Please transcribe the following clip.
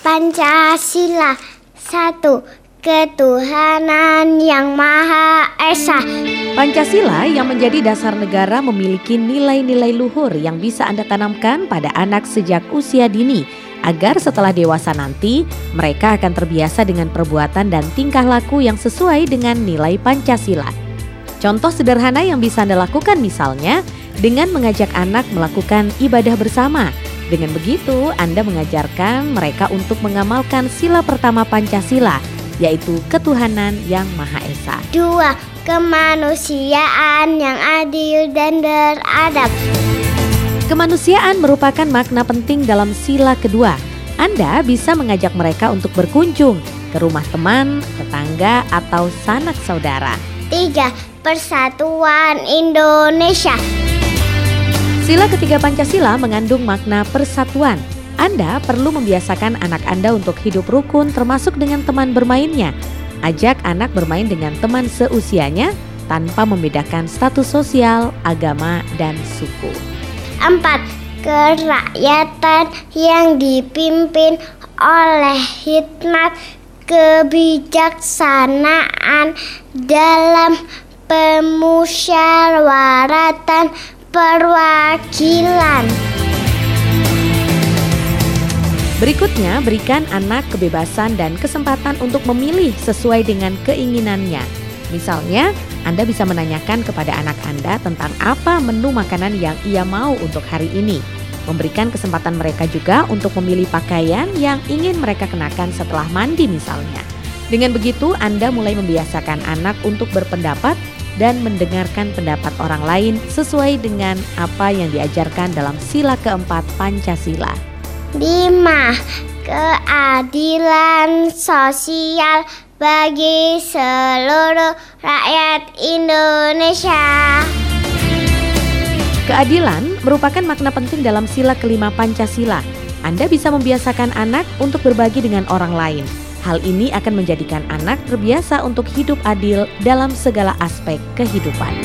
Pancasila satu ketuhanan yang Maha Esa. Pancasila yang menjadi dasar negara memiliki nilai-nilai luhur yang bisa Anda tanamkan pada anak sejak usia dini agar setelah dewasa nanti mereka akan terbiasa dengan perbuatan dan tingkah laku yang sesuai dengan nilai Pancasila. Contoh sederhana yang bisa Anda lakukan misalnya dengan mengajak anak melakukan ibadah bersama. Dengan begitu, Anda mengajarkan mereka untuk mengamalkan sila pertama Pancasila, yaitu ketuhanan yang Maha Esa. Dua, kemanusiaan yang adil dan beradab. Kemanusiaan merupakan makna penting dalam sila kedua. Anda bisa mengajak mereka untuk berkunjung ke rumah teman, tetangga, atau sanak saudara. Tiga, persatuan Indonesia. Sila ketiga Pancasila mengandung makna persatuan. Anda perlu membiasakan anak Anda untuk hidup rukun termasuk dengan teman bermainnya. Ajak anak bermain dengan teman seusianya tanpa membedakan status sosial, agama, dan suku. Empat, kerakyatan yang dipimpin oleh hikmat kebijaksanaan dalam pemusyawaratan perwakilan. Berikutnya, berikan anak kebebasan dan kesempatan untuk memilih sesuai dengan keinginannya. Misalnya, Anda bisa menanyakan kepada anak Anda tentang apa menu makanan yang ia mau untuk hari ini. Memberikan kesempatan mereka juga untuk memilih pakaian yang ingin mereka kenakan setelah mandi misalnya. Dengan begitu, Anda mulai membiasakan anak untuk berpendapat dan mendengarkan pendapat orang lain sesuai dengan apa yang diajarkan dalam sila keempat Pancasila. 5. Keadilan sosial bagi seluruh rakyat Indonesia. Keadilan merupakan makna penting dalam sila kelima Pancasila. Anda bisa membiasakan anak untuk berbagi dengan orang lain. Hal ini akan menjadikan anak terbiasa untuk hidup adil dalam segala aspek kehidupan.